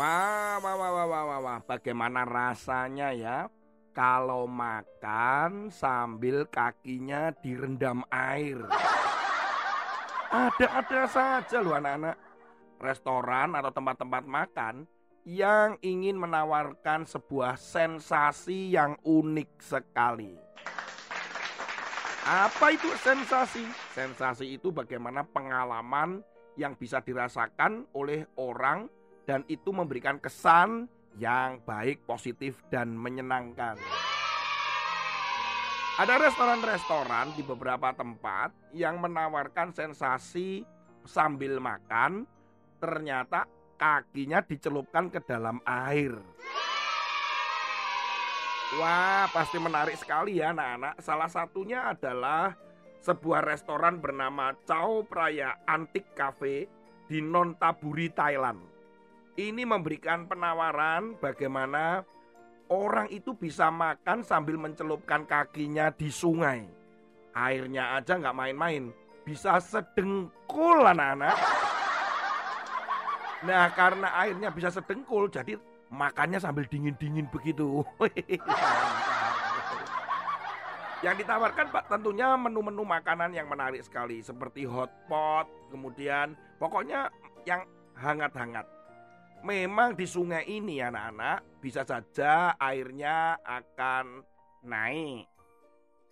Wah, wah, wah, wah, wah, wah, wah. Bagaimana rasanya ya kalau makan sambil kakinya direndam air? Ada-ada saja loh anak-anak. Restoran atau tempat-tempat makan yang ingin menawarkan sebuah sensasi yang unik sekali. Apa itu sensasi? Sensasi itu bagaimana pengalaman yang bisa dirasakan oleh orang dan itu memberikan kesan yang baik, positif, dan menyenangkan. Ada restoran-restoran di beberapa tempat yang menawarkan sensasi sambil makan, ternyata kakinya dicelupkan ke dalam air. Wah, pasti menarik sekali ya anak-anak. Salah satunya adalah sebuah restoran bernama Chow Praya Antique Cafe di Nontaburi, Thailand ini memberikan penawaran bagaimana orang itu bisa makan sambil mencelupkan kakinya di sungai. Airnya aja nggak main-main, bisa sedengkul anak-anak. Nah karena airnya bisa sedengkul, jadi makannya sambil dingin-dingin begitu. yang ditawarkan Pak tentunya menu-menu makanan yang menarik sekali seperti hotpot, kemudian pokoknya yang hangat-hangat. Memang di sungai ini anak-anak bisa saja airnya akan naik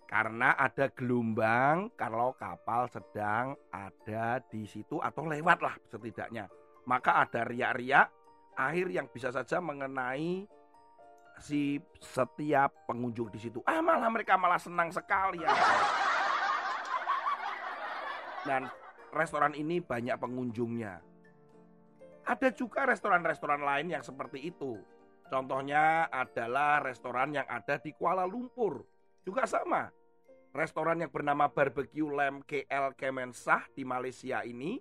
karena ada gelombang kalau kapal sedang ada di situ atau lewat lah setidaknya. Maka ada riak-riak air yang bisa saja mengenai si setiap pengunjung di situ. Ah malah mereka malah senang sekali ya. Dan restoran ini banyak pengunjungnya. Ada juga restoran-restoran lain yang seperti itu. Contohnya adalah restoran yang ada di Kuala Lumpur. Juga sama. Restoran yang bernama Barbecue Lamb KL Kemensah di Malaysia ini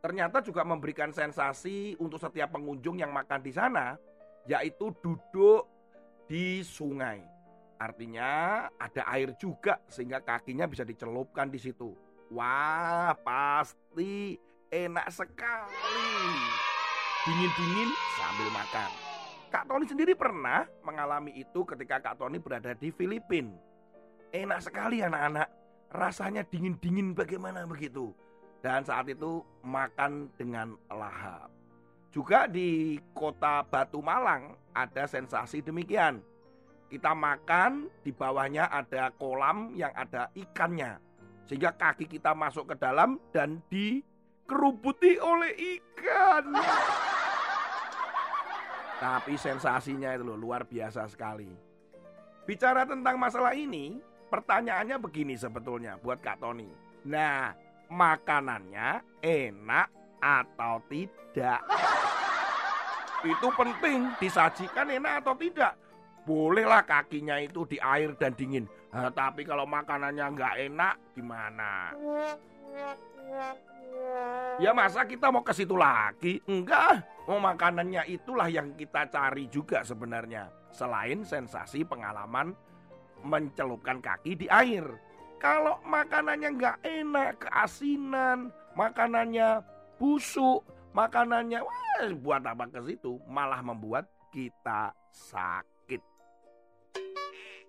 ternyata juga memberikan sensasi untuk setiap pengunjung yang makan di sana, yaitu duduk di sungai. Artinya ada air juga sehingga kakinya bisa dicelupkan di situ. Wah, pasti enak sekali dingin-dingin sambil makan. Kak Tony sendiri pernah mengalami itu ketika Kak Tony berada di Filipina. Enak sekali anak-anak, rasanya dingin-dingin bagaimana begitu. Dan saat itu makan dengan lahap. Juga di kota Batu Malang ada sensasi demikian. Kita makan, di bawahnya ada kolam yang ada ikannya. Sehingga kaki kita masuk ke dalam dan dikerubuti oleh ikan. Tapi sensasinya itu loh luar biasa sekali. Bicara tentang masalah ini, pertanyaannya begini sebetulnya buat Kak Tony. Nah, makanannya enak atau tidak? Itu penting disajikan enak atau tidak. Bolehlah kakinya itu di air dan dingin. Nah, tapi kalau makanannya nggak enak gimana? Ya masa kita mau ke situ lagi? Enggak. Mau makanannya itulah yang kita cari juga sebenarnya. Selain sensasi pengalaman mencelupkan kaki di air. Kalau makanannya nggak enak, keasinan, makanannya busuk, makanannya wah, buat apa ke situ? Malah membuat kita sakit.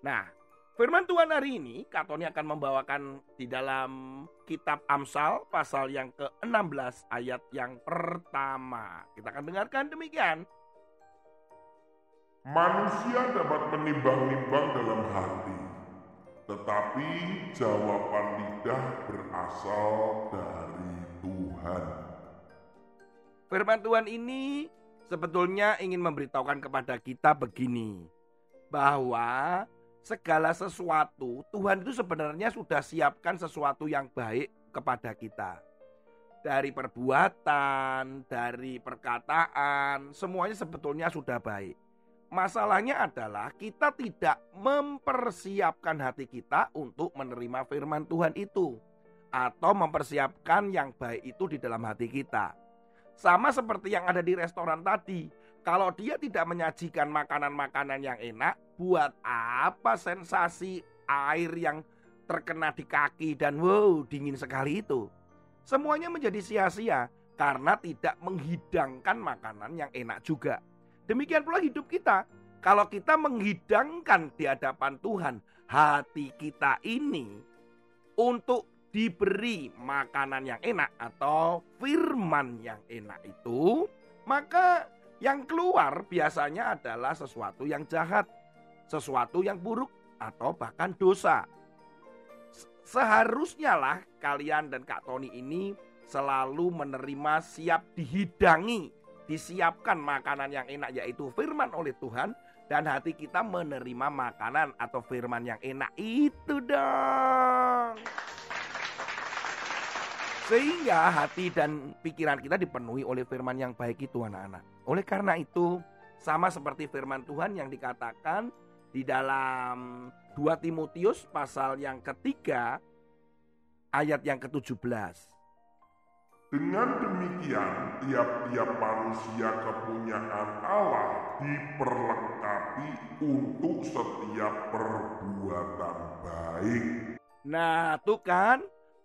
Nah, Firman Tuhan hari ini, Katoni akan membawakan di dalam kitab Amsal pasal yang ke-16 ayat yang pertama. Kita akan dengarkan demikian. Manusia dapat menimbang-nimbang dalam hati, tetapi jawaban lidah berasal dari Tuhan. Firman Tuhan ini sebetulnya ingin memberitahukan kepada kita begini, bahwa segala sesuatu, Tuhan itu sebenarnya sudah siapkan sesuatu yang baik kepada kita. Dari perbuatan, dari perkataan, semuanya sebetulnya sudah baik. Masalahnya adalah kita tidak mempersiapkan hati kita untuk menerima firman Tuhan itu. Atau mempersiapkan yang baik itu di dalam hati kita. Sama seperti yang ada di restoran tadi kalau dia tidak menyajikan makanan-makanan yang enak, buat apa sensasi air yang terkena di kaki dan wow dingin sekali itu? Semuanya menjadi sia-sia karena tidak menghidangkan makanan yang enak juga. Demikian pula hidup kita. Kalau kita menghidangkan di hadapan Tuhan hati kita ini untuk diberi makanan yang enak atau firman yang enak itu, maka yang keluar biasanya adalah sesuatu yang jahat, sesuatu yang buruk, atau bahkan dosa. Seharusnya lah kalian dan Kak Tony ini selalu menerima siap dihidangi, disiapkan makanan yang enak yaitu firman oleh Tuhan dan hati kita menerima makanan atau firman yang enak itu dong. Sehingga hati dan pikiran kita dipenuhi oleh firman yang baik itu anak-anak. Oleh karena itu, sama seperti firman Tuhan yang dikatakan di dalam 2 Timotius pasal yang ketiga ayat yang ke-17. Dengan demikian, tiap-tiap manusia kepunyaan Allah diperlengkapi untuk setiap perbuatan baik. Nah, tuh kan,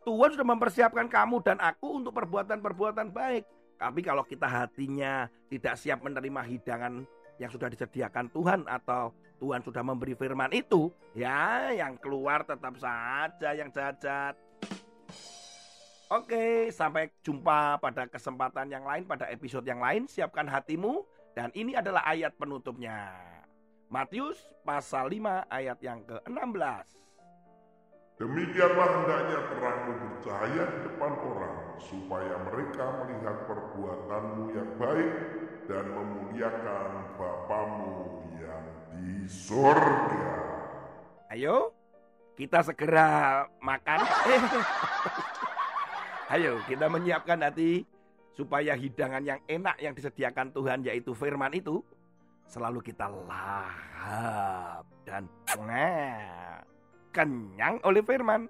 Tuhan sudah mempersiapkan kamu dan aku untuk perbuatan-perbuatan baik. Tapi kalau kita hatinya tidak siap menerima hidangan yang sudah disediakan Tuhan atau Tuhan sudah memberi firman itu, ya yang keluar tetap saja yang jahat. Oke, sampai jumpa pada kesempatan yang lain, pada episode yang lain. Siapkan hatimu, dan ini adalah ayat penutupnya. Matius pasal 5 ayat yang ke-16. Demikianlah hendaknya terangmu bercahaya di depan orang, supaya mereka melihat perbuatanmu yang baik dan memuliakan Bapamu yang di sorga. Ayo, kita segera makan. Ayo, kita menyiapkan hati supaya hidangan yang enak yang disediakan Tuhan yaitu firman itu selalu kita lahap dan nah, kenyang oleh firman.